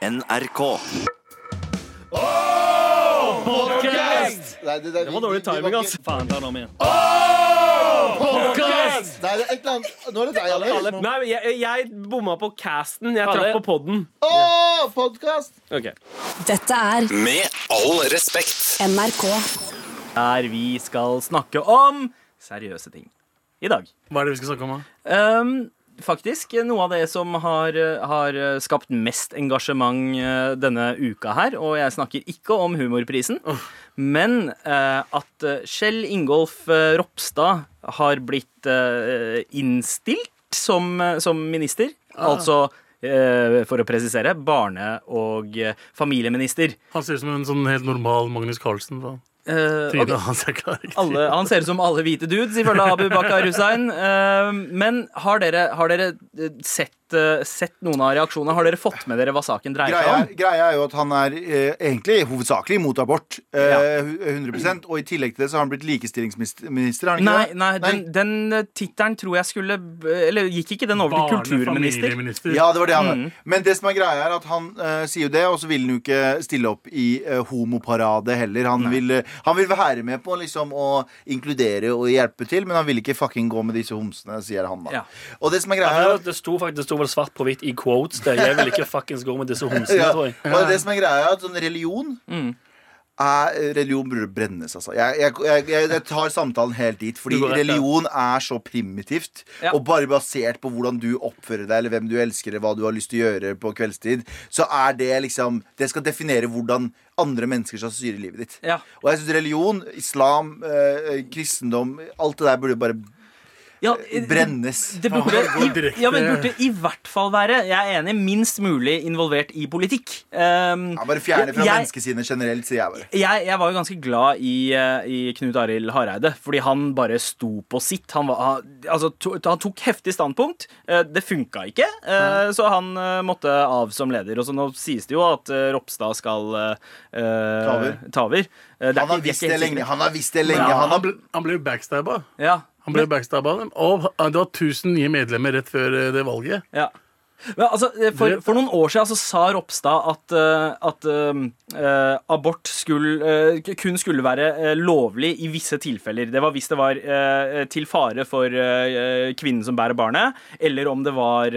NRK. Nei, det, det, Det var dårlig timing, ass. Faen, ta den om igjen. Podcast! Nei, det er et eller annet Nå er det deg, Alex. Nei, jeg, jeg bomma på casten. Jeg traff på podden. Åh, podcast! Ok. Dette er Med all respekt. NRK. Der vi skal snakke om seriøse ting i dag. Hva er det vi skal snakke om? da? Um, faktisk noe av det som har, har skapt mest engasjement eh, denne uka her. Og jeg snakker ikke om Humorprisen, men eh, at eh, Kjell Ingolf Ropstad har blitt innstilt som, som minister. Altså eh, for å presisere, barne- og familieminister. Han ser ut som en sånn helt normal Magnus Carlsen. Da. Eh, Trynet okay. hans er klar. Alle, han ser ut som alle hvite dudes, ifølge Abu Bakar Hussein. Uh, men har dere, har dere eh, sett, eh, sett noen av reaksjonene? Har dere fått med dere hva saken dreier seg om? greia er jo at han er eh, egentlig hovedsakelig mot abort. Eh, 100% Og i tillegg til det så har han blitt likestillingsminister. Han ikke Nei, det? nei, den, den eh, tittelen tror jeg skulle Eller gikk ikke den over til kulturminister? Ja, det var det han Mm. Men det som er greia er at han eh, sier jo det, og så vil han jo ikke stille opp i eh, homoparade heller. Han vil, eh, han vil være med på liksom å inkludere og hjelpe til, men han vil ikke fucking gå med disse homsene, sier han da. Ja. Og det som er Ja, greia er det sto faktisk det sto vel svart på hvitt i quotes. Det Jeg vil ikke fuckings gå med disse homsene, ja, tror jeg. og det som er greia er at sånn religion Mm. er, religion burde brennes, altså. Jeg, jeg, jeg, jeg, tar samtalen helt dit. Fordi rett religion er så primitivt. Ja. Og bare basert på hvordan du oppfører deg, eller hvem du elsker, eller hva du har lyst til å gjøre på kveldstid, så er det liksom Det skal definere hvordan andre mennesker skal styre livet ditt. Ja. Og jeg syns religion, islam, eh, kristendom Alt det der burde bare Ja, eh, brennes. Det burde, i, ja, men burde i hvert fall være Jeg er enig, minst mulig involvert i politikk. Um, Ja, bare fjerne fra jeg- menneskesinnet generelt, sier jeg bare. jeg, jeg var jo ganske glad i, eh, i Knut Arild Hareide, fordi han bare sto på sitt. Han, var, altså, to, han tok heftig standpunkt. Eh, Det funka ikke, eh, så han måtte av som leder. Og så nå sies det jo at Ropstad skal uh, Ta over. Han har visst det lenge. Han har visst det lenge. Ja, Han han, ble, han ble jo backstabba. Ja. Han ble backstabba Og det var 1000 nye medlemmer rett før eh, det valget. Ja. Men, altså, eh, for, for noen år siden altså, sa Ropstad at, eh, at eh, abort skulle, uh, kun skulle være uh, lovlig i visse tilfeller. Det var hvis det var til fare for kvinnen som bærer barnet, eller om det var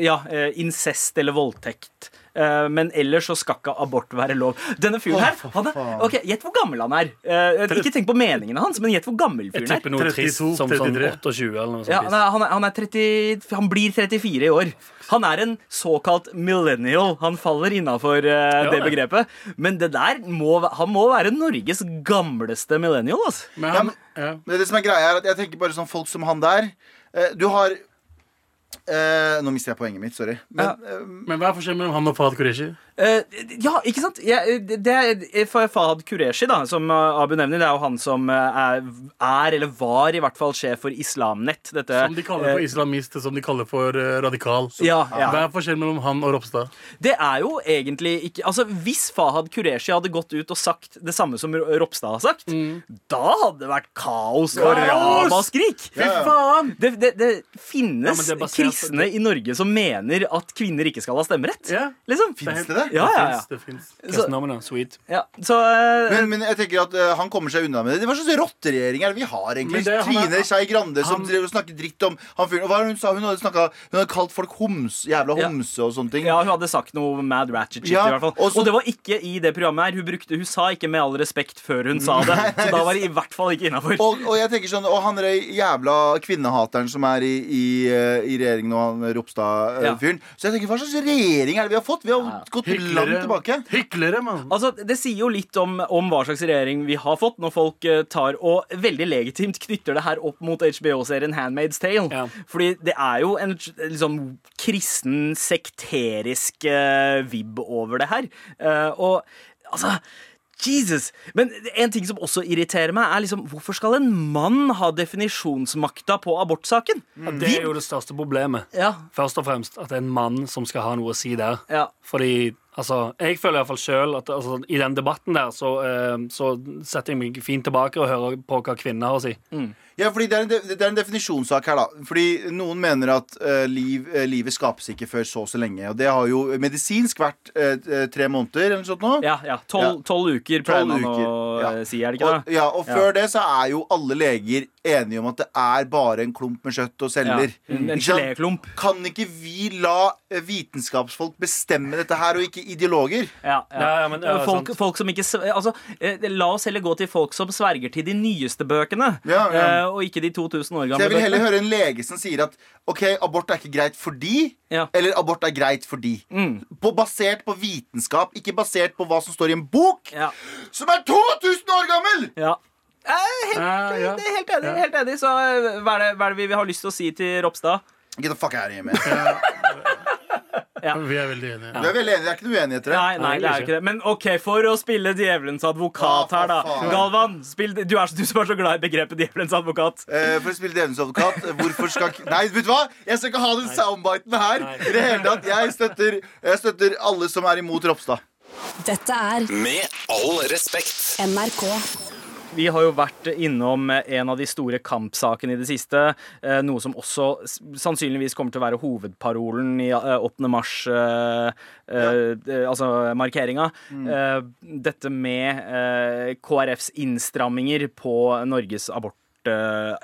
ja, incest eller voldtekt. Eh, men ellers så skal ikke abort være lov. Denne fyren her han er, ok, Gjett hvor gammel han er. Eh, ikke tenk på meningene hans, men gjett hvor gammel Jeg fyren er. tipper noe 32, trist som sånn 28 eller noe sånt. Ja, han, er, han, er, er 30, han blir 34 i år. Han er en såkalt millennial. Han faller innafor det det. begrepet. Men det der må, han må være Norges gamleste millennial. Altså. Men Ja, han, men- ja. Men det som er greia er at jeg tenker bare sånn folk som han der eh, Du har eh, Nå mister jeg poenget mitt, sorry. Men, eh, Men hva er forskjellen mellom han og Fahad Qureshi? Eh, ja, ikke sant? Ja, det er Fahad Qureshi, da, som eh, Abu nevner, det er jo han som eh, er, er, eller var i hvert fall, sjef for Islamnett. Dette, Som de kaller for eh, islamist, som de kaller for eh, radikal. ja, ja. Hva er forskjellen mellom han og Ropstad? Det er jo egentlig ikke Altså, Hvis Fahad Qureshi hadde gått ut og sagt det samme som Ropstad har sagt, da hadde det vært kaos og ramaskrik. Fy faen! Det, det, det finnes det kristne i Norge som mener at kvinner ikke skal ha stemmerett. Liksom. Finnes det det? Ja, ja, ja. Det. Så, Kristendommene, sweet. ja, så eh, men, men jeg tenker at eh, han kommer seg unna med det. Det Hva slags rotteregjering er det vi har, egentlig? Det- han er- Trine Skei Grande som han- og snakker dritt om han fyren. Og Hva var det hun sa? Hun hadde, snakket, hun hadde kalt folk homs, jævla Ja. homse og sånne ting. ja, hun hadde sagt noe mad ratchet shit. Ja, i hvert fall og så- Og det var ikke i det programmet her. Hun, brukte, hun sa ikke 'med all respekt' før hun sa det. Så da var det i hvert fall ikke innafor. Og, og jeg tenker sånn, og han er jævla kvinnehateren som er i, i, eh, i regjeringen og han Ja. Ropstad-fyren. Så jeg tenker, hva slags regjering er det vi har fått? Vi har gått langt tilbake. Hyklere, mann. Altså, Det sier jo litt om, om hva slags regjering vi har fått, når folk eh, tar og veldig legitimt knytter det her opp mot HBO-serien Handmaid's Tale. Ja. Fordi det er jo en liksom kristen, sekterisk uh, vibb over det her. Uh, og altså Jesus! Men en ting som også irriterer meg, er liksom hvorfor skal en mann ha definisjonsmakta på abortsaken? Ja, det er jo det største problemet. Ja, Først og fremst at det er en mann som skal ha noe å si der. ja. Fordi altså, jeg føler iallfall sjøl at altså, i den debatten der så, eh, så setter jeg meg fint tilbake og hører på hva kvinner har å si. Ja, fordi det er, en, det er en definisjonssak her, da. Fordi noen mener at eh, liv, eh, livet skapes ikke før så og så lenge. Og det har jo medisinsk vært eh, eh, tre måneder eller noe sånt nå. Ja, ja. Tolv tolv uker pleier man å ja. si, er det ikke Og, det? ja, og Ja. før det så er jo alle leger enige om at det er bare en klump med kjøtt og celler. Ja. En, en. Kan ikke vi la vitenskapsfolk bestemme dette her, og ikke ideologer? Ja, Ja, ja, men, ja, folk, folk som ikke altså, eh, La oss heller gå til folk som sverger til de nyeste bøkene, Ja, ja. eh, og ikke de 2000 år Så bøkene jeg vil heller bøkene. høre en lege som sier at OK, abort er ikke greit fordi, Ja. eller abort er greit fordi. Mm. På, basert på vitenskap, ikke basert på hva som står i en bok Ja. som er 2000 år gammel! Ja. Jeg er helt, Ja, ja. helt enig. Helt enig. Så eh, hva er, det, hva er det vi vi har lyst til å si til Ropstad? Get the fuck out of here, man. Vi er veldig enige. Vi er veldig enige. Det er ikke noe uenigheter her. Nei, nei, det er jo ikke det. Men OK, for å spille djevelens advokat Ja, her, da. faen. Galvan, spill, du, er, så- du som er så glad i begrepet djevelens advokat. Eh, for å spille djevelens advokat, hvorfor skal ikke Nei, vet du hva? Jeg skal ikke ha den soundbiten her. I det hele tatt. Jeg støtter, jeg støtter alle som er imot Ropstad. Dette er Med all respekt. NRK. Vi har jo vært innom en av de store kampsakene i det siste. eh, Noe som også sannsynligvis kommer til å være hovedparolen i eh, 8. mars, eh, eh, eh, altså markeringa. Eh, Dette med KrFs innstramminger på Norges abort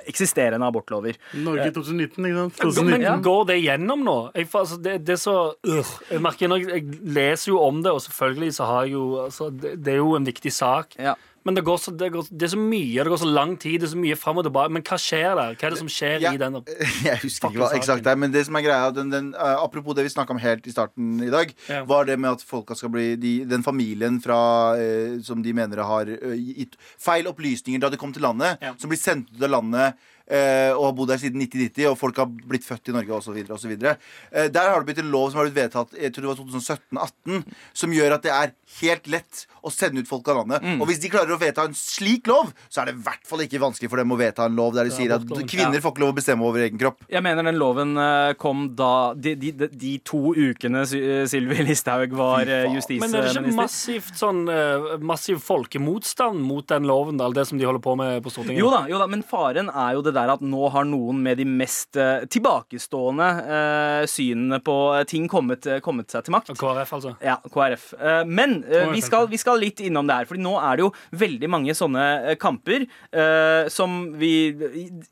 eksisterende abortlover. Norge 2019, ikke sant? Men 2019. går det gjennom nå? Jeg, altså, det, det er så øh, Jeg merker når jeg, jeg leser jo om det, og selvfølgelig så har jeg jo altså, det, det er jo en viktig sak. Ja. Men det, går så, det, går, det er så mye, det går så lang tid, det er så mye fram og tilbake. Men hva skjer der? Hva er det som skjer Ja. i den? Jeg husker ikke hva eksakt det er, men det som er greia den, den, uh, Apropos det vi snakka om helt i starten i dag, Ja. var det med at folka skal bli de, Den familien fra, uh, som de mener har uh, gitt feil opplysninger da de kom til landet, Ja. som blir sendt ut av landet og har bodd her siden 1990, og folk har blitt født i Norge osv. osv. Eh, der har det blitt en lov som har blitt vedtatt jeg tror det var 2017-18, som gjør at det er helt lett å sende ut folk av landet. Mm. Og hvis de klarer å vedta en slik lov, så er det i hvert fall ikke vanskelig for dem å vedta en lov der de sier at kvinner får ikke lov å bestemme over egen kropp. Jeg mener den loven eh, kom da De, de, de, to ukene eh, Sylvi Listhaug var justisminister. Men er det ikke massivt sånn eh, massiv folkemotstand mot den loven, da, det som de holder på med på Stortinget? Jo da, jo da, men faren er jo det der at nå har noen med de mest eh, tilbakestående eh, synene på ting kommet, eh, kommet seg til makt. KrF, altså. Ja, KrF. Eh, Men eh, vi skal, vi skal litt innom det her. Fordi nå er det jo veldig mange sånne eh, kamper eh, som vi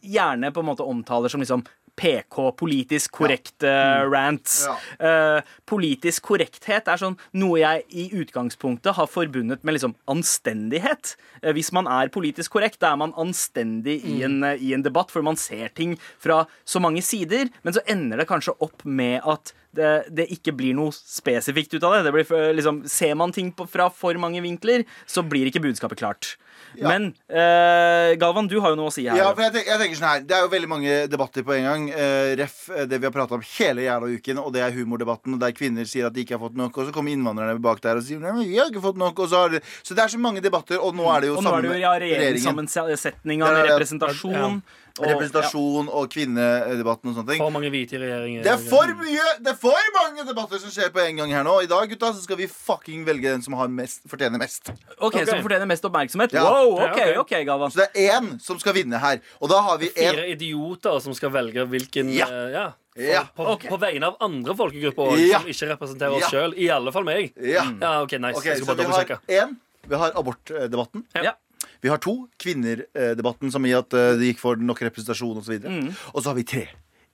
gjerne på en måte omtaler som liksom PK, politisk korrekte rants. Ja. Uh, politisk korrekthet er sånn noe jeg i utgangspunktet har forbundet med liksom anstendighet. Uh, hvis man er politisk korrekt, da er man anstendig i, en, uh, i en debatt, for man ser ting fra så mange sider, men så ender det kanskje opp med at det, det ikke blir noe spesifikt ut av det. det blir, liksom, ser man ting på, fra for mange vinkler, så blir ikke budskapet klart. Ja. Men eh, Galvan, du har jo noe å si her. Ja, for jeg tenker, jeg tenker sånn her Det er jo veldig mange debatter på en gang. Eh, ref eh, det vi har prata om hele jævla uken, og det er humordebatten, der kvinner sier at de ikke har fått nok, og så kommer innvandrerne bak der og sier nei, men vi har ikke fått nok, og så har det Så det er så mange debatter, og nå er det jo Og nå er det jo ja, regjeringen. regjeringssammensetninga med representasjon. ja, representasjon. Og- Representasjon og kvinnedebatten og sånne ting. For mange hvite i regjeringen. Det er for mye Det er for mange debatter som skjer på en gang her nå. I dag gutta, så skal vi fucking velge den som har mest, fortjener mest. Ok, Som fortjener mest oppmerksomhet? Ja. Wow, ok, ok. Galvan. Så det er én som skal vinne her. Og da har vi én Fire idioter som skal velge hvilken Ja. Uh, ja, Ja. på, okay. på vegne av andre folkegrupper også, Ja. som ikke representerer oss Ja. sjøl. I alle fall meg. Ja. Ja, OK, nice. okay, så vi har én. Vi har abortdebatten. Ja. Vi har to. Kvinnerdebatten, som i at eh, det gikk for nok representasjon osv. Og, Mm. og så har vi tre.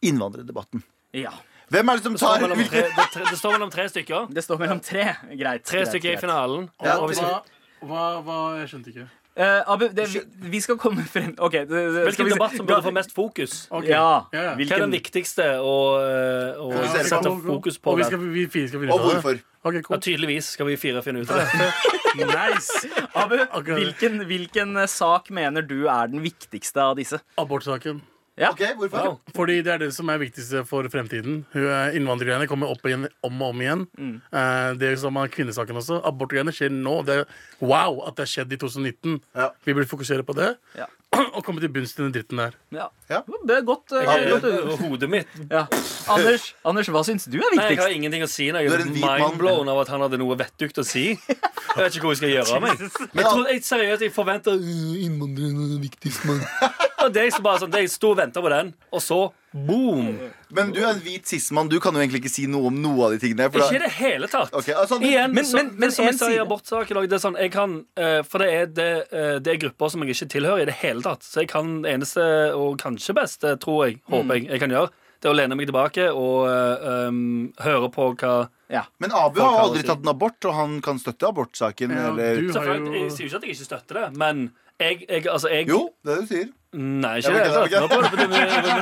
Innvandrerdebatten. Ja. Hvem er det som Det står tar mellom tre, det, tre, det står mellom tre stykker. Det står mellom tre. Greit. Tre greit, stykker i greit. finalen. Ja, og Hva, hva, hva Jeg skjønte ikke. Uh, Abu, det, vi, vi skal komme frem okay, Det, det, hvilken vi debatt som burde få mest fokus? Okay. Ja. Ja, ja. Hva er den viktigste å, eh, å sette Og- fokus og på? vi, skal, vi fire skal finne Og ut av det. hvorfor? Ok, Ja, cool. tydeligvis skal vi fire finne ut av det. Nice. Abu, hvilken, hvilken eh, sak mener du er den viktigste av disse? Abortsaken. Ja. Ok, hvorfor? Wow. Fordi det er det som er viktigste for fremtiden. Er- Innvandrergreiene kommer opp igjen om og om igjen. Mm. Eh, det som er kvinnesaken også. Abortgreiene skjer nå. Det er, wow at det har skjedd i 2019. Ja. Vi burde fokusere på det Ja. og komme til bunns i den dritten der. Ja. Ja. Det er godt. uh, Jeg- godt uh, Hodet mitt ja. Anders, Anders, hva syns du er viktigst? Nei, jeg har ingenting å si. Jeg er er mindblown av at han hadde noe vettugt å si. Jeg vet ikke hva jeg skal gjøre av meg. Men jeg, tror, jeg seriøst, jeg forventer uh, innvandrerne er viktigst, mann. Og det er bare sånn, jeg sto og venta på den, og så boom! Men du er en hvit cis-mann. Du kan jo egentlig ikke si noe om noe av de tingene. For Ikke i det hele tatt. Okay, altså, men, Igjen, Men- så, men- men som jeg sa i abortsaken det er sånn, jeg kan, eh, For det er, det, eh, det er grupper som jeg ikke tilhører i det hele tatt. Så jeg kan det eneste, og kanskje beste, tror jeg, håper jeg, jeg kan gjøre, det er å lene meg tilbake og eh, um, høre på hva Ja. Men Abu har aldri tatt en abort, og han kan støtte abortsaken. Ja, eller du har Selvfølgelig, Jeg jo sier jo ikke at jeg ikke støtter det, men jeg, jeg, altså, jeg Jo, det er det du sier. Nei, ikke det.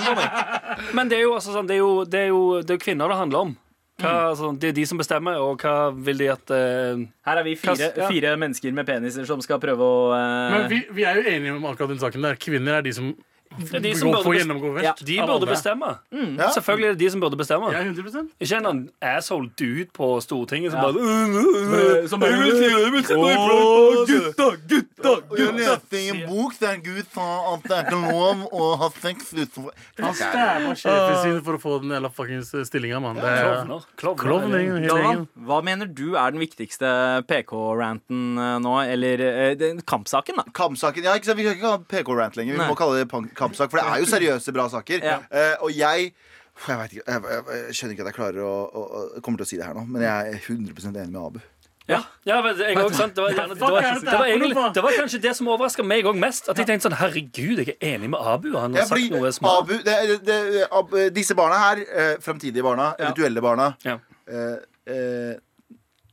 men meg. Det er jo, altså, sånn, det er jo, det er jo, det er jo kvinner det handler om. Hva, Mm. altså, det er de som bestemmer, og hva vil de at eh, Her er vi fire, Kast- ja. fire mennesker med peniser som skal prøve å eh, Men vi, vi er jo enige om akkurat den saken der. Kvinner er de som, Det er de som burde får best- Ja. De av burde bestemme. Ja. Selvfølgelig er det de som burde bestemme. Ja, 100 Ikke en annen asshole dude på Stortinget som Ja. bare Som bare- vil si- jeg vil si- Åh, gutta, gutta, jeg leste i en bok der en gud sa at det er ikke lov å ha sex utenfor Han stæva sjefen sin for å få den jævla fuckings stillinga, mann. Det er Klovner. Klovner. klovn, hele Galvan, gjengen. hva mener du er den viktigste PK-ranten eh, nå? Eller eh, den kampsaken, da? Kampsaken, ja, ikke sant? Vi kan ikke ha PK-rant lenger. Vi Nei. må kalle det pan- kampsak, for det er jo seriøse, bra saker. Ja. Uh, og jeg jeg, vet ikke, jeg, jeg, jeg skjønner ikke at jeg klarer å, å, å kommer til å si det her nå, men jeg er 100% enig med Abu. Ja, ja men jeg også, sant? Det, var, gjerne, det, var, det, var egentlig, det var kanskje det som overraska meg òg mest. At jeg tenkte sånn Herregud, jeg er enig med Abu. Han har Ja, fordi sagt noe smart. Abu, det, det, Ab, disse barna her, eh, framtidige barna, eventuelle barna Ja. eh, eh,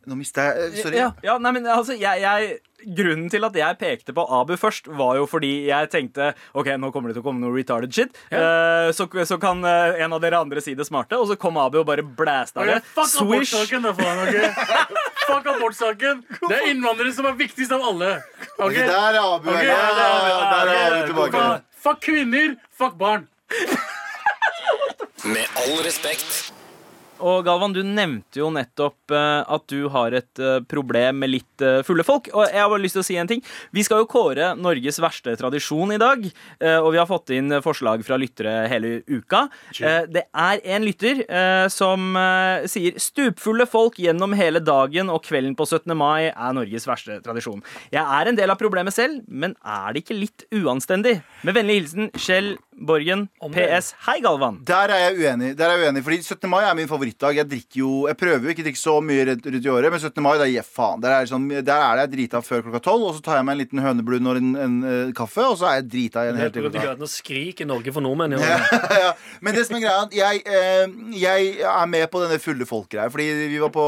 Nå mista jeg eh, Sorry. Ja, ja, nei, men altså, jeg, jeg Grunnen til at jeg pekte på Abu først, var jo fordi jeg tenkte OK, nå kommer det til å komme noe retarded shit. Eh, så, så kan uh, en av dere andre si det smarte, og så kom Abu og bare blæsta Ok, det. fuck abortsaken, da, faen. Okay? Fuck abortsaken. Det er innvandrere som er viktigst av alle. Okay? Ok? der er Abu. Okay, ja, ja, det er Abu. der er Abu tilbake. Fuck kvinner, fuck barn. Med all respekt. Og Galvan, du nevnte jo nettopp eh, at du har et eh, problem med litt eh, fulle folk. Og jeg har bare lyst til å si en ting. Vi skal jo kåre Norges verste tradisjon i dag. og vi har fått inn forslag fra lyttere hele uka. Det er en lytter som sier stupfulle folk gjennom hele dagen og kvelden på 17. mai er Norges verste tradisjon. Jeg er en del av problemet selv, men er det ikke litt uanstendig? Med vennlig hilsen Kjell Borgen. PS. Hei, Galvan. Der er jeg uenig. Der er jeg uenig Fordi 17. mai er min favorittdag. Jeg drikker jo Jeg prøver jo ikke å drikke så mye rundt rundt i året, men 17. mai, det er jeg faen. Der er, sånn, der er det jeg drita før klokka tolv, og så tar jeg meg en liten høneblund og en, en, eh, kaffe, og så er jeg drita igjen helt til Helt klokka Gatene skriker Norge for nordmenn. i år. ja. Men det som er greia, jeg, eh, jeg er med på denne fulle folk-greia. Fordi vi var på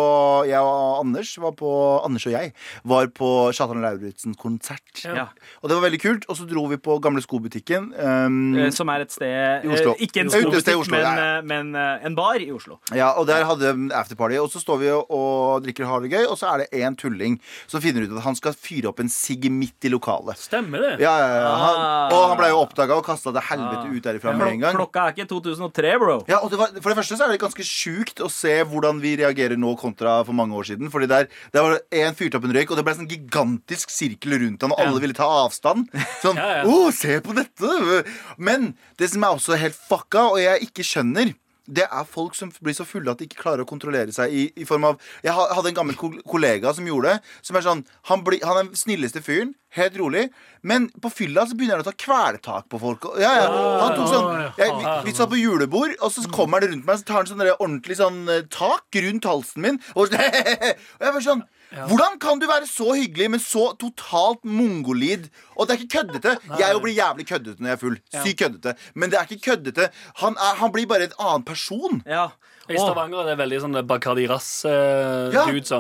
Jeg og Anders var på Anders og jeg var på Kjartan Lauritzen-konsert. Ja. Og det var veldig kult. Og så dro vi på Gamle Skobutikken. Um, Som er et sted I Oslo. eh, Ikke en skobutikk, Oslo, men, ja, ja. men en bar i Oslo. Ja, og der hadde de afterparty. Og så står vi og, og drikker har det gøy, og så er det en tulling som finner ut at han skal fyre opp en sigg midt i lokalet. Stemmer det? Ja, ja, ja. Han, Ah. og han ble jo oppdaga og kasta til helvete ut derifra med en gang. Klokka er ikke 2003, bro. Ja, og det var, For det første så er det ganske sjukt å se hvordan vi reagerer nå kontra for mange år siden. Fordi der, der var det en fyrte opp en røyk, og det ble sånn gigantisk sirkel rundt han, og alle ville ta avstand. Sånn Ja, ja. Å, se på dette! Men det som er også helt fucka, og jeg ikke skjønner det er folk som blir så fulle at de ikke klarer å kontrollere seg. I, i form av Jeg hadde en gammel kollega som gjorde det. Som er sånn Han, bli, han er den snilleste fyren. Helt rolig. Men på fylla så begynner han å ta kvelertak på folk. Ja, ja. Han tok sånn jeg, vi, vi satt på julebord, og så kommer han rundt meg Så tar han sånn ordentlig sånn eh, tak rundt halsen min. Og, og jeg var sånn Hvordan kan du være så hyggelig, men så totalt mongolid? Og det er ikke køddete. Jeg blir jævlig køddete når jeg er full. Sykt køddete. Men det er ikke køddete. Han, er, han blir bare en annen person. Ja. I Stavanger er det veldig sånn Bacardi Ja. Rass-dudes.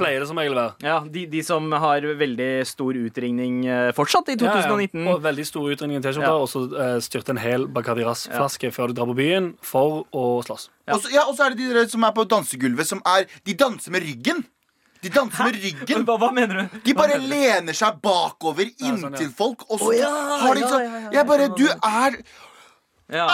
Pleier det som regel å være. ja de, de som har veldig stor utringning eh, fortsatt i Ja, ja. Og veldig stor utringning i T-skjorta, Ja. og så uh, styrte en hel Bacardi Rass-flaske før du drar på byen for å slåss. Og så ja, og så er det de som er på dansegulvet, som er De danser med ryggen. De danser med ryggen. Hva, hva mener du? De bare lener seg bakover sånn, ja. inntil folk, og så ja, har de ja, sånn ja, ja, Jeg bare Du er Ja.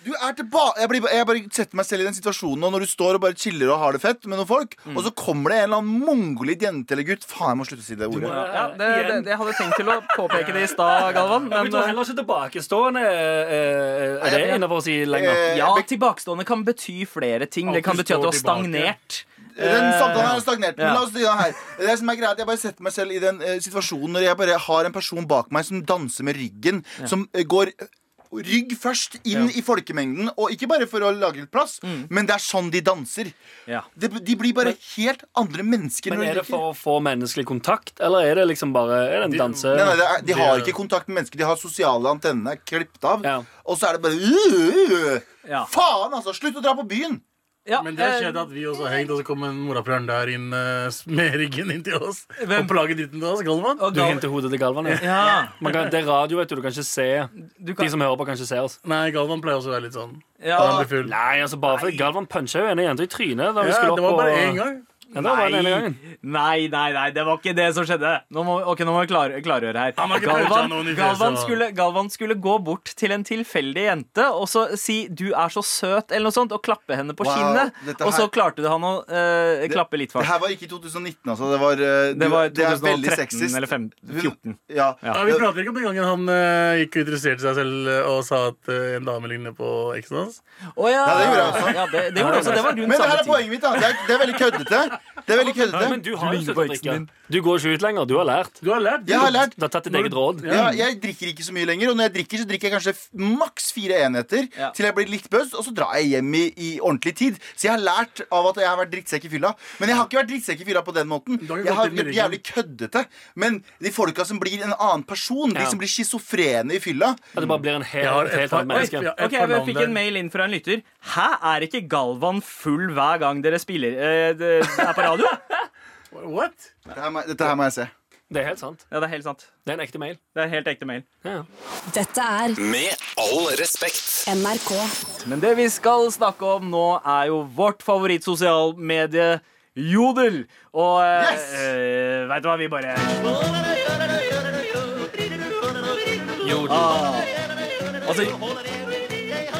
Du er tilbake jeg, blir, jeg bare setter meg selv i den situasjonen nå når du står og bare chiller og har det fett med noen folk, Mm. og så kommer det en eller annen mongolid jente eller gutt Faen, jeg må slutte å si det ordet. Ja, det, det, det, jeg hadde tenkt til å påpeke det i stad, Galvan. Men Men du er eh, heller ikke tilbakestående. eh, eh, Er det innafor å si lenger? Ja, tilbakestående kan bety flere ting. Det kan bety at du har stagnert. Den Eh, samtalen er stagnert. Men la oss si det her. Det som er greit, Jeg bare setter meg selv i den eh, situasjonen når jeg bare har en person bak meg som danser med ryggen. Som eh, går eh, rygg først inn i folkemengden. Og ikke bare for å lage litt plass, Mm. men det er sånn de danser. Ja. De, de blir bare helt andre mennesker. Men når de er det drikker. for å få menneskelig kontakt, eller er det liksom bare Er det en danse... Nei, nei, det er, de har ikke kontakt med mennesker. De har sosiale antennene klippet av. Ja. Og så er det bare øh, Ja. Faen, altså! Slutt å dra på byen! Ja, Men det har eh, skjedd at vi også har hengt, og så kom en morapuleren der inn eh, med ryggen inn til oss. Hvem? Og plager dritten til oss. Galvan. og Du henter hodet til Galvan, ja. Ja, Man kan, det er radio, vet du. Du kan ikke se du kan, De som hører på, kan ikke se oss. Nei, Galvan pleier også å være litt sånn. ja, Han blir full. Nei, altså bare for Galvan puncha jo en jente i trynet da vi Ja, skulle opp det var bare én gang. Ja, det var den ene gangen. Nei, nei, nei, det var ikke det som skjedde. Nå må, ok, nå må vi klar, klargjøre her. Galvan, Galvan, skulle, Galvan skulle gå bort til en tilfeldig jente og så si 'du er så søt' eller noe sånt, og klappe henne på Wow, kinnet. Her... Og så klarte klarte han å uh, klappe litt for Det her var ikke i 2019, altså. Det var, eh, Det var du- er veldig 2013 sexist. eller 2014. Ja. Ja. Ja, Vi prater ikke om den gangen han uh, gikk og interesserte seg selv og sa at en dame ligner på eksen hans. Å ja. Ja, det gjorde jeg også. Ja, det, det gjorde også. Det var rundt Men det her er poenget mitt. da Det er, det er veldig køddete. Det er veldig køddete Men du har jo sluttet å drikke. din. Du går ikke ut lenger. Du har lært. Du har lært. Jeg har lært. Du har tatt ditt eget råd. ja, Jeg drikker ikke så mye lenger, og når jeg drikker, så drikker jeg kanskje f- maks fire enheter Ja. til jeg blir litt buzz, og så drar jeg hjem i, i ordentlig tid. Så jeg har lært av at jeg har vært drittsekk i fylla. Men jeg har ikke vært drittsekk i fylla på den måten. Du har Jeg har gått inn vært jævlig køddete. Men de folka som blir en annen person, de Ja. som blir schizofrene i fylla At det bare blir en helt, har et helt par- annet menneske. Oi, ja. Ok, Jeg fikk en mail inn fra en lytter. Hæ, er ikke Galvan full hver gang dere spiller eh, det er på radio? What? Dette her må, dette her må jeg se. Det er helt sant. Ja, det er helt sant. Det er en ekte mail. Det er helt ekte mail. Ja. Dette er Med all respekt. NRK. Men det vi skal snakke om nå, er jo vårt favorittsosialmedie. Jodel. Og eh, Yes! øh, vet du hva, vi bare Jodel. ah. Altså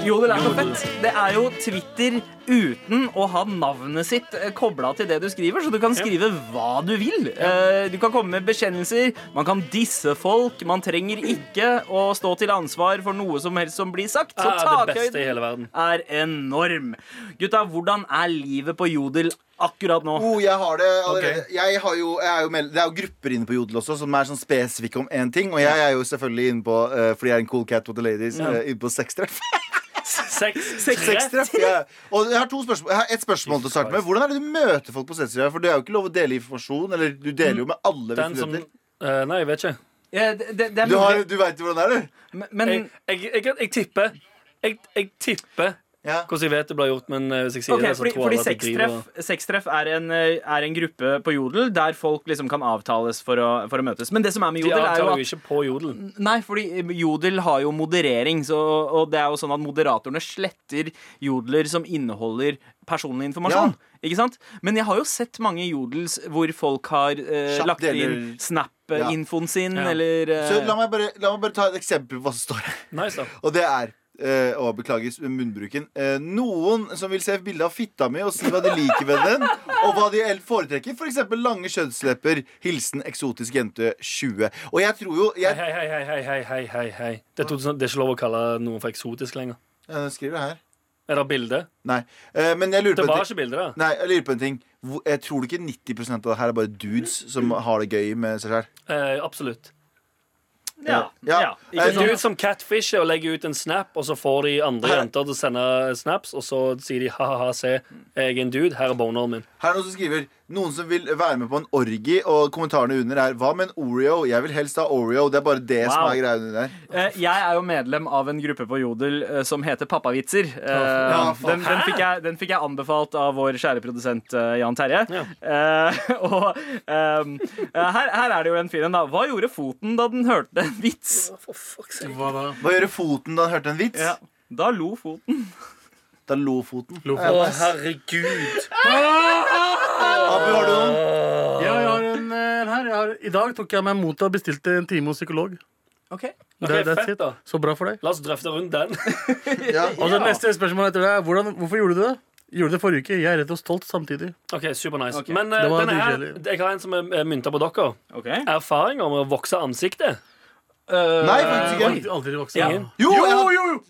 Jodel er så fett. Det er jo Twitter uten å ha navnet sitt kobla til det du skriver, så du kan skrive hva du vil. Eh, Du kan komme med bekjennelser, man kan disse folk. Man trenger ikke å stå til ansvar for noe som helst som blir sagt. Så det beste i takhøyden er enorm. Gutta, hvordan er livet på Jodel akkurat nå? Oh, jeg har det allerede. Jeg har jo, jeg er jo meld- det er jo grupper inne på Jodel også som er sånn spesifikke om én ting. Og jeg er jo selvfølgelig inne på, eh, fordi jeg er en cool cat with the ladies, eh, inne på sextreff. Sex. Sextreff, ja. Og jeg har to spørsmål Jeg har et spørsmål til å starte med. Hvordan er det du møter folk på sextreff? For det er jo ikke lov å dele informasjon. Eller du deler jo med alle Den som eh, Nei, jeg vet ikke. Ja, det, det, det er Du, har- du veit hvordan det er, du? men, men Jeg, jeg, jeg, jeg tipper jeg, jeg tipper Ja. hvordan jeg vet det ble gjort, men eh, hvis jeg sier okay, det, så fordi, tror fordi alle at jeg sextreff, er, en, eh, er en gruppe på Jodel der folk liksom kan avtales for å, for å møtes. Men det som er med De Jodel, er jo avtaler at jo ikke på Jodel. Nei, fordi Jodel har jo moderering, så, og det er jo sånn at moderatorene sletter jodler som inneholder personlig informasjon. Ikke sant? Men jeg har jo sett mange jodels hvor folk har eh, lagt inn Snap-infoen sin, Ja. eller eh, Så la meg, bare, la meg bare ta et eksempel på hva som står her. Nice. Og det er Eh, å, beklager munnbruken. Eh, noen som vil se bilde av fitta mi og si hva de liker ved den, og hva de foretrekker. F.eks. For lange kjønnslepper. Hilsen eksotisk jente 20. Og jeg tror jo jeg... Hei, hei, hei, hei, hei, hei, hei. Det, er sånn, det er ikke lov å kalle noen for eksotisk lenger. Ja, det skriver jeg her. Er det bilde? Nei. Eh, men jeg lurer det var ikke bilde, da. Nei, jeg lurer på en ting. Jeg tror du ikke 90 av det her er bare dudes som har det gøy med seg sjøl? Eh, absolutt. Ja. Ja. ja. Eh, Ikke Du sånn. som catfisher og legger ut en snap, og så får de andre Her. jenter til å sende snaps, og så sier de ha-ha-ha, se, jeg er en dude, her er boneren min. Her er noen som skriver Noen som vil være med på en orgi, og kommentarene under er Hva med en Oreo? Jeg vil helst ha Oreo. Det er bare det som er greia under der. Eh, Jeg er jo medlem av en gruppe på Jodel eh, som heter Pappavitser. Eh, Ja, den, den, fikk jeg, den fikk jeg anbefalt av vår kjære produsent eh, Jan Terje. Ja. Eh, og ehm, eh, her, her er det jo en fin en, da. Hva gjorde foten da den hørte en vits? Hva da? Hva gjorde foten da den hørte en vits? Ja, da lo foten. Da er Lofoten. Lofoten. herregud. Abu, har du noen? Ja, jeg har en, en her. Jeg har, I dag tok jeg meg mot og bestilte en time hos psykolog. Ok Det, that's fett, it. da. Så bra for deg. La oss drøfte rundt den. Ja. Og så neste spørsmål etter det er hvordan, Hvorfor gjorde du det? Gjorde det forrige uke. Jeg er redd og stolt samtidig. Ok, super nice. okay. Men uh, Det denne her, jeg har en som er mynta på dere. Okay. Erfaringer med å vokse ansiktet. Øh, Nei, faktisk ikke. Aldri, aldri vokst Ja. Jo, jo, jo, jo.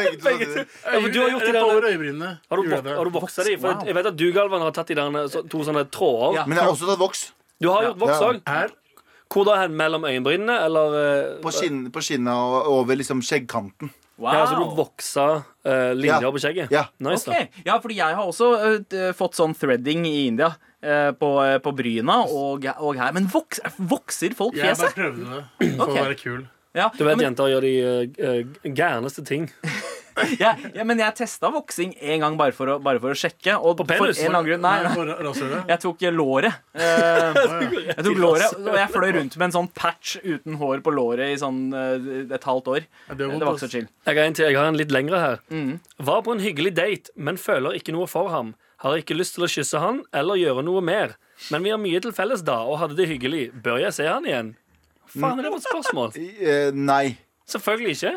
Begge to. Ja, for du har gjort de Rett over der, øyebrynene. har du, Gjorde jeg det. har du voksa de? For Wow. jeg vet at du, Galvan, har tatt de der så- to sånne tråder. Ja. Men jeg har også tatt voks. Du har gjort voks Ja. òg. Her. Hvor da hen? Mellom øyenbrynene, eller eh, På, skinn, på skinnet og over liksom skjeggkanten. Wow. Ja, så du voksa uh, linjer Ja. på skjegget? Ja. Nice, da. Ok, Ja, fordi jeg har også øh, d- fått sånn threading i India. Øh, på, øh, på bryna og, og her. Men vokser, vokser folk fjeset? Jeg bare prøvde det for okay. å være kul. Ja, Du vet men, jenter gjør de uh, eh, gærneste ting. ja, ja, men jeg testa voksing en gang bare for å, bare for å sjekke. Og På for penis? en annen grunn Nei, nei. Jeg tok eh, låret. Eh, jeg tok låret, Og jeg fløy rundt med en sånn patch uten hår på låret i sånn eh, et halvt år. Det var ikke så chill. Jeg har en, til, jeg har en litt lengre her. Mm. Var på en hyggelig date, men føler ikke noe for ham. Har ikke lyst til å kysse han eller gjøre noe mer. Men vi har mye til felles da, og hadde det hyggelig. Bør jeg se han igjen? Faen, er det et spørsmål? Eh, nei. Selvfølgelig ikke.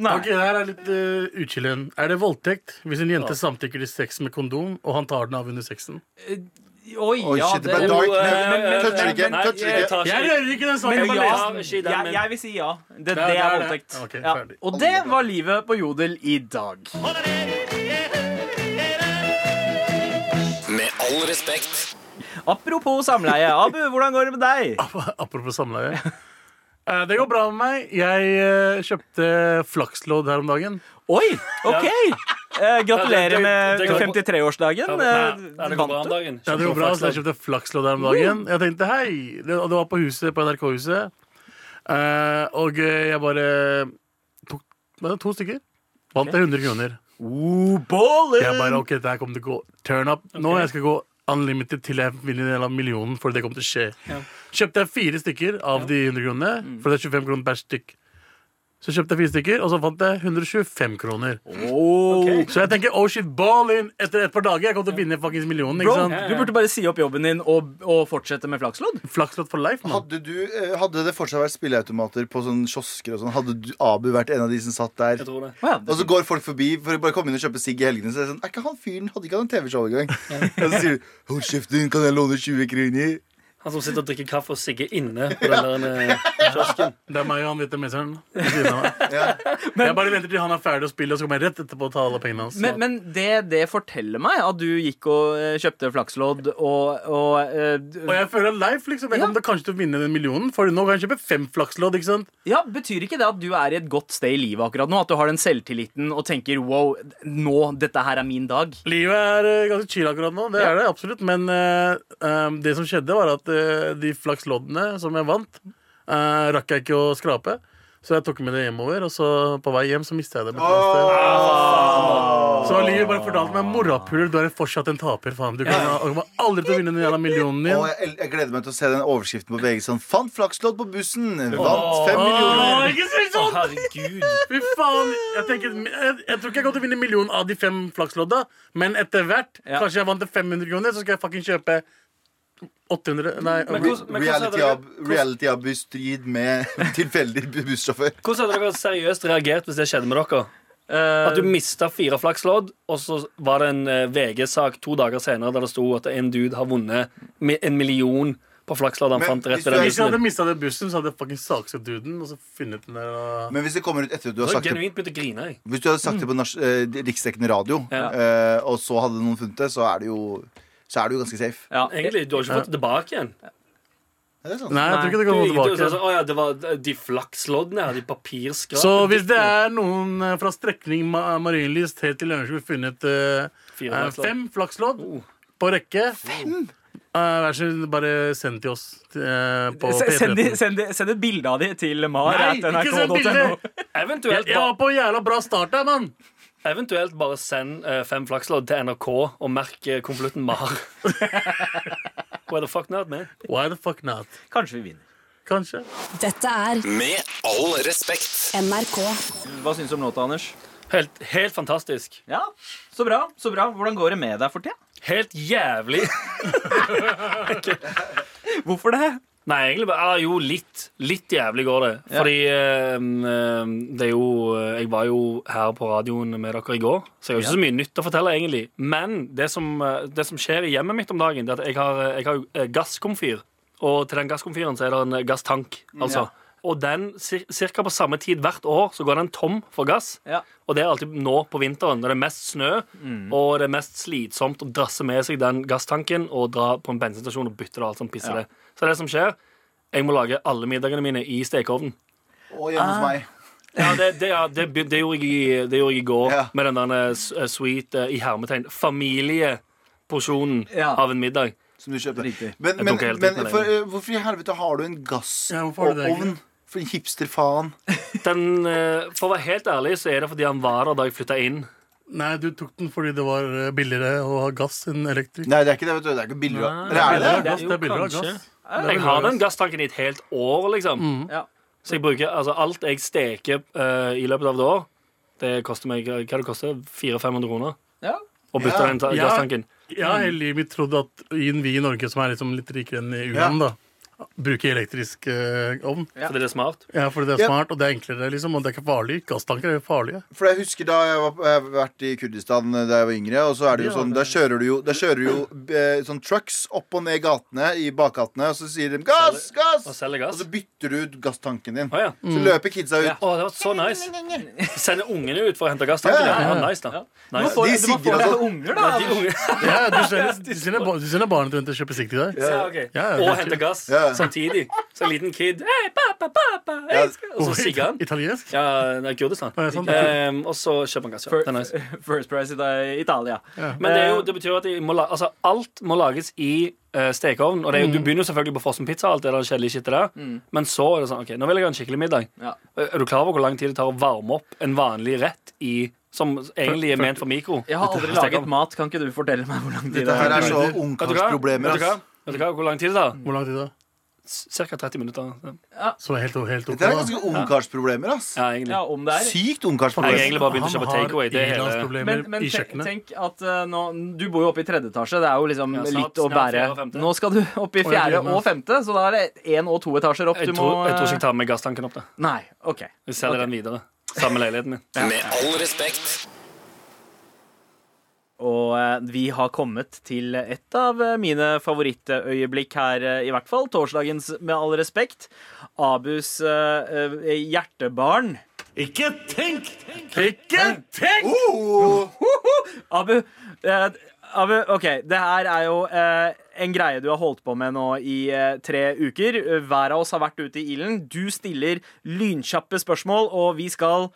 Nei. Ok, her er litt uh, utskillen. Er det voldtekt hvis en jente samtykker til sex med kondom, og han tar den av under sexen? Oi, Oi, ja, shit, det ble det- dark. Jo, eh, Men- men- toucher men- ikke, nei, toucher jeg ikke. tar Jeg ikke- rører ikke den saken! Men jeg bare ja. Ikke den, jeg, men- jeg vil si ja. Det, det, er voldtekt. Ok, ja. ferdig. Og det var livet på Jodel i dag. Med all respekt. Apropos samleie. Abu, hvordan går det med deg? Apropos samleie. Eh, Det går bra med meg. Jeg eh, kjøpte flakslodd her om dagen. Oi, OK! ja. gratulerer med det- det går- 53-årsdagen. Ja, Eh, det går bra om dagen. Ja, det går bra, så jeg kjøpte flakslodd her om dagen. Jeg tenkte hei, det, og det var på huset, på NRK-huset. Eh, og jeg bare tok bare to stykker. Vant jeg 100 kroner. Oh, ballen! Jeg bare, ok, dette kommer til å gå turn up. Nå jeg skal gå unlimited til jeg vinner en del av millionen, for det kommer til å skje. Kjøpte jeg fire stykker av de 100 kronene, for det er 25 kroner per stykk. Så kjøpte jeg fire stykker, og så fant jeg 125 kroner. Oh. Så jeg tenker oh shit, ball in etter et par dager. Jeg kommer til å vinne fuckings millionen. Bro, ikke sant? du burde bare si opp jobben din og, og fortsette med flakslodd. Flakslodd for life, man. Hadde, du, eh, hadde det fortsatt vært spilleautomater på sånne kiosker og sånn, hadde du, Abu vært en av de som satt der? Jeg tror det. Oh, ja, Og så går folk forbi for å bare komme inn og kjøpe sigg i helgene. Så er det sånn, er ikke han fyren Hadde ikke han en TV-show engang? Og så sier du Hold kjeften, kan jeg låne 20 kroner? Han som sitter og drikker kaffe og sigger inne på den der eh, kiosken. Det er meg og han vietnameseren. ved siden av meg. Jeg bare venter til han er ferdig å spille, og så kommer jeg rett etterpå og tar alle pengene hans. Men, men det, det forteller meg at du gikk og eh, kjøpte flakslodd og, og uh, Og jeg føler life, liksom. Jeg Ja. kommer til kanskje til å vinne den millionen. For nå kan jeg kjøpe fem flakslodd. ikke sant? Ja, Betyr ikke det at du er i et godt sted i livet akkurat nå? At du har den selvtilliten og tenker wow, nå, dette her er min dag? Livet er ganske chill akkurat nå. Det Ja. er det absolutt. Men uh, um, det som skjedde, var at de flaksloddene som jeg vant, eh, rakk jeg ikke å skrape. Så jeg tok med det hjemover, og så på vei hjem så mista jeg det. plaster. Så Liv bare fortalte meg morapuler, du er fortsatt en taper. Faen. Du kommer aldri til å vinne den jævla millionen din. jeg, jeg gleder meg til å se den overskriften på VG sånn Fant flakslodd på bussen! Vant fem millioner! Åh, ikke si sånn! herregud. Fy faen! Jeg, tenker, jeg, jeg tror ikke jeg kommer til å vinne millionen av de fem flakslodda, men etter hvert, Ja. kanskje jeg vant til 500 kroner, så skal jeg fucking kjøpe 800 Nei, Men hvordan- men Reality ab- Reality Abu-strid med tilfeldig bussjåfør. Hvordan hadde dere seriøst reagert hvis det skjedde med dere? Eh, At du mista fire flakslodd, og så var det en eh, VG-sak to dager senere der det sto at en dude har vunnet en million på flakslodd han Men fant rett ved du den bussen. Hvis jeg hadde bussen. mista den bussen, så hadde jeg fucking saksøkt duden og så funnet den der og... Men hvis det kommer ut etter at du har sagt det genuint å grine. jeg. Hvis du hadde sagt det på nas- eh, riksdekkende radio, Ja. eh, og så hadde noen funnet det, så er det jo Så er du ganske safe. ja. Egentlig, Du har ikke fått det tilbake igjen. Nei, jeg tror ikke det kan gå tilbake. sånn, Å ja, det var de flaksloddene her, de papirskrapene. Så hvis det er noen eh, fra strekning Marienlyst helt til Lørenskog funnet uh, eh, fem flakslodd Oh. på rekke Vær så snill, bare send til oss Uh, Send, de, send, de, send et bilde av de til mar. Nei, ikke send bilde! Eventuelt, Jeg var ba, på jævla bra start der, mann! Eventuelt bare send uh, fem flakslodd til NRK og merk uh, konvolutten Mar. Why the fuck not, man? Why the fuck not? Kanskje vi vinner. Kanskje. Dette er Med all respekt. NRK. Hva syns du om låta, Anders? Helt, helt fantastisk. Ja, Så bra. så bra Hvordan går det med deg for tida? Helt jævlig. Hvorfor det? Nei, egentlig bare ah, Jo, litt. Litt jævlig går det. Ja. Fordi eh, eh, det er jo eh, Jeg var jo her på radioen med dere i går, så jeg har ikke så mye nytt å fortelle, egentlig. Men det som, eh, det som skjer i hjemmet mitt om dagen, Det er at jeg har, jeg har eh, gasskomfyr. Og til den gasskomfyren så er det en gasstank. Altså. Og den ca. på samme tid hvert år så går den tom for gass. Ja. Og det er alltid nå på vinteren når det er mest snø og det er mest slitsomt å drasse med seg den gasstanken og dra på en bensinstasjon og bytte det og alt sånt pisser det. Så det som skjer, jeg må lage alle middagene mine i stekeovnen. Og hjemme hos meg. Ja, det, det, ja, det, det, gjorde jeg det gjorde jeg i går Ja. med den der eh, eh, sweet eh, i hermetegn familieporsjonen Ja. av en middag. Som du kjøpte. Riktig. Men, men, men for, hvorfor i helvete har du en Ja, det? For en hipster-faen. Den, eh, for å være helt ærlig så er det fordi han var der da jeg flytta inn. Nei, du tok den fordi det var eh, billigere å ha gass enn elektrisk. Nei, det er ikke det. vet du Det er ikke billigere. Nei. det er det det? Det er gass, det er billigere å ha gass. Jeg har den gasstanken i et helt år, liksom. Ja. Så jeg bruker altså alt jeg steker uh, i løpet av et år, det koster meg hva det koster 400-500 kroner Ja. å bytte Ja. den gasstanken. Jeg har hele livet mitt trodd at i- vi i Norge, som er liksom litt rikere enn i u ja. da, bruker elektrisk eh, ovn. Ja. Fordi det er smart. Ja, fordi det er Ja. smart, og det er enklere, liksom, og det er ikke farlig. Gasstanker er farlige. For jeg husker da jeg var, jeg har vært i Kurdistan da jeg var yngre. Og så er det jo Ja, sånn Da kjører du jo, da kjører du jo eh, sånn trucks opp og ned gatene i bakgatene, og så sier de 'gass, Og gass'! selger Og gass. så bytter du ut gasstanken din. Å ja. Så løper kidsa ut. Å, det var så nice. Sender ungene ut for å hente gasstanken. Ja, Ja, ja, ja, ja. nice, da. Du Nice. får, De du må sigger få og deg sånn. unger, da. De unge, Ja, du sender, du sender, ba- du sender barna dine til å kjøpe sikk til deg. ja, ok. Ja, Og det er hente gass Ja. Samtidig. Så en liten kid hey, papa, papa, Og så sigger han. Italiensk? Ja, det er Kurdistan. Ja, sånn. Ehm, og så kjøper han gass. Ja. Det nice. First Price i Italia. Men det, er jo, det betyr at de må la, altså, alt må lages i uh, stekeovn. Og det er, jo- Du begynner jo selvfølgelig på fossenpizza pizza, alt det der kjedelige shitet der. Men så er det sånn OK, nå vil jeg ha en skikkelig middag. Ja. Er du klar over hvor lang tid det tar å varme opp en vanlig rett i som egentlig er ment for mikro? Jeg har aldri laget mat. Kan ikke du fortelle meg hvor lang tid det er? Dette her er så ungkarsproblemer, Vet du hva? ass. Vet du hva? Hvor lang tid det tar? Hvor lang tid da? Ca. 30 minutter. Så helt, helt ok. Det er ganske ungkarsproblemer, ass. Ja, egentlig. Ja, om det er Sykt Jeg har egentlig bare begynt å kjøpe takeaway. Hele men, men tenk, tenk at uh, nå, Du bor jo oppe i tredje etasje. Det er jo liksom Ja, snart- litt å bære. Nå skal du opp i fjerde og femte, så da er det én og to etasjer opp. jeg Du må tror, jeg tror ikke eh, jeg tar med gasstanken opp. da Nei, OK. Vi selger den videre. Samme leiligheten min. Med all respekt. Og eh, vi har kommet til et av eh, mine favorittøyeblikk her, eh, i hvert fall. Torsdagens Med all respekt. Abus eh, hjertebarn. Ikke tenk! Ikke tenk! Abu, uh, Abu, OK. Det her er jo en greie du har holdt på med nå i tre uker. Hver av oss har vært ute i ilden. Du stiller lynkjappe spørsmål, og vi skal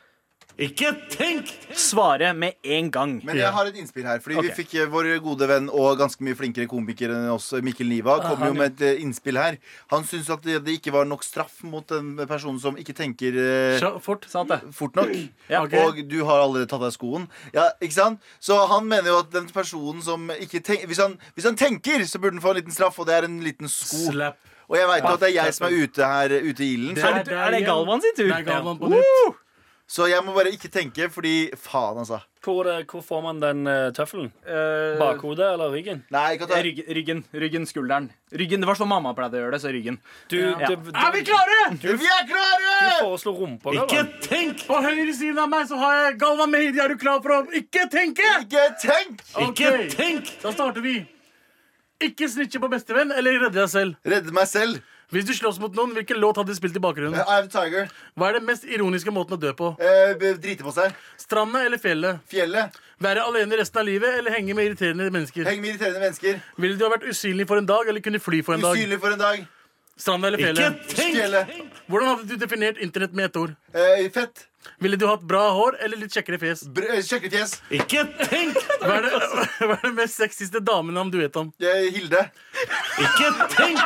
Ikke tenk! svare med en gang. Men jeg har et innspill her. Fordi okay. vi fikk eh, Vår gode venn og ganske mye flinkere komiker enn oss, Mikkel Niva, kom jo med et eh, innspill her. Han syntes at det, ikke var nok straff mot en person som ikke tenker eh, fort. Sant det? fort nok. Ja. okay. Og du har allerede tatt av skoen. Ja, ikke sant? Så han mener jo at den personen som ikke tenker hvis han, hvis han tenker, så burde han få en liten straff, og det er en liten sko. Slapp. Og jeg veit jo at det er jeg som er ute her ute i ilden. Er det, er det Galvan sin tur? Det er Galvan på nytt. Så jeg må bare ikke tenke, fordi faen, altså. Hvor, er hvor får man den uh, tøffelen? Uh, Bakhodet eller ryggen? Nei, ta Ryggen, ryggen, ryggen, skulderen. Ryggen, Det var sånn mamma pleide å gjøre det, så ryggen. Du, Ja. det, du, Er vi klare? Vi er klare! du foreslo rumpa. Ikke Galvan. tenk! På høyre siden av meg så har jeg Galvan Mehidi. Er du klar for å ikke tenke? Ikke tenk! Ikke tenk! Da starter vi. Ikke snitche på bestevenn eller redde deg selv. Redde meg selv. Hvis du slåss mot noen, hvilken låt hadde du spilt i bakgrunnen? I have tiger. Hva er den mest ironiske måten å dø på? Uh, drite på seg. Stranda eller fjellet? Fjellet. Være alene resten av livet eller henge med irriterende mennesker? Henge med irriterende mennesker. Ville du ha vært usynlig for en dag eller kunne fly for en dag? Usynlig for en dag. Stranda eller fjellet? Ikke tenk! Fjellet. Hvordan hadde du definert internett med ett ord? Uh, fett. Ville du hatt bra hår eller litt kjekkere fjes? Br kjekkere fjes. Ikke tenk! Hva er det, hva er det mest sexyste damenavn du vet om? Eh, Hilde. Ikke tenk!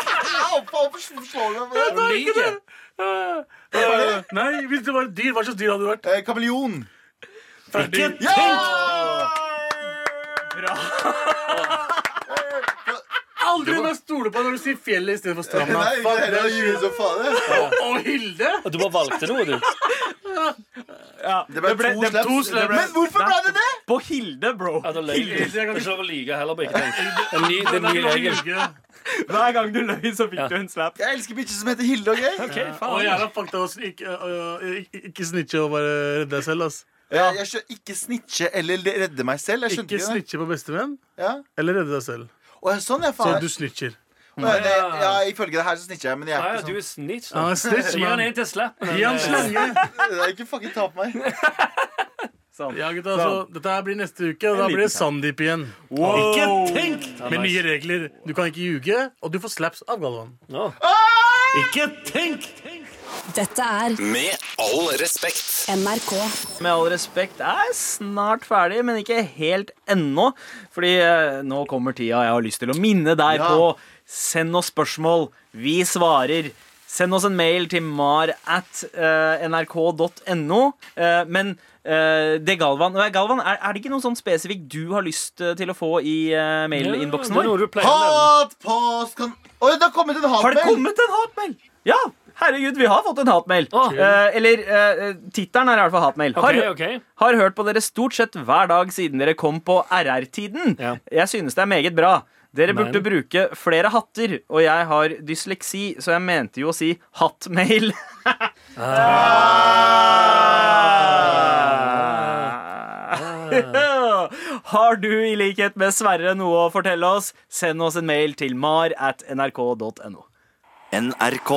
Hvorfor slår du meg med det? Lyge. Øh, Nei, hvis du var et dyr, hva slags dyr hadde du vært? Eh, Kameleon. Ikke Ja! Aldri må jeg stole på når du sier fjellet istedenfor stranda. Nei, Fuck det er det jo som faen. det. Og Hilde? Og Du bare valgte noe, du. Det ble, ble- to det ble to. Men hvorfor ble det det? På Hilde, bro. Ja, løy. Hilde. Jeg kan ikke lov å heller. på ikke. Det er ny, det er ny regel. Hver gang du løy, så fikk Ja. du en slap. Jeg elsker bitcher som heter Hilde og gøy. Ok, Og faen. jævla fakta også. Ikke, ikke, snitche og bare redde deg selv. ass Ja. Jeg skjønner ikke snitche eller redde meg selv. Jeg Ikke snitche på bestevenn Ja. eller redde deg selv. Og sånn, sånn, faen. Så du snitcher. Nei, det, ja, ifølge det her så snitcher jeg, men jeg er ja, ikke du sånn. er snitch. Da. Ah, snitch, Gi han en til slapp. Gi han eh, slange. Det er ikke fucking ta på meg. Sånn. Ja, gutta, så Dette her blir neste uke, og da blir det Sandeep igjen. Wow. Ikke tenk! Med nice. nye regler. Du kan ikke ljuge, og du får slaps av Galvan. Å. Ikke tenk! Dette er Med all respekt. NRK. Med all respekt er snart ferdig, men ikke helt ennå. Fordi eh, nå kommer tida jeg har lyst til å minne deg Ja. på. Send oss spørsmål. Vi svarer. Send oss en mail til mar at eh, nrk.no. Eh, men eh, det Galvan, Galvan er, er det ikke noe sånn spesifikt du har lyst eh, til å få i eh, mailinnboksen vår? Hatpost kan Oi, det har kommet en Har det kommet en hatmail? Ja! Herregud, vi har fått en hatmail. Oh. Eh, eller uh, tittelen er i hvert fall hatmail. Har, Ok, ok. har hørt på dere stort sett hver dag siden dere kom på RR-tiden. Ja. Jeg synes det er meget bra. Dere burde bruke flere hatter, og jeg har dysleksi, så jeg mente jo å si hattmail. Har du i likhet med Sverre noe å fortelle oss, send oss en mail til mar at nrk.no. NRK.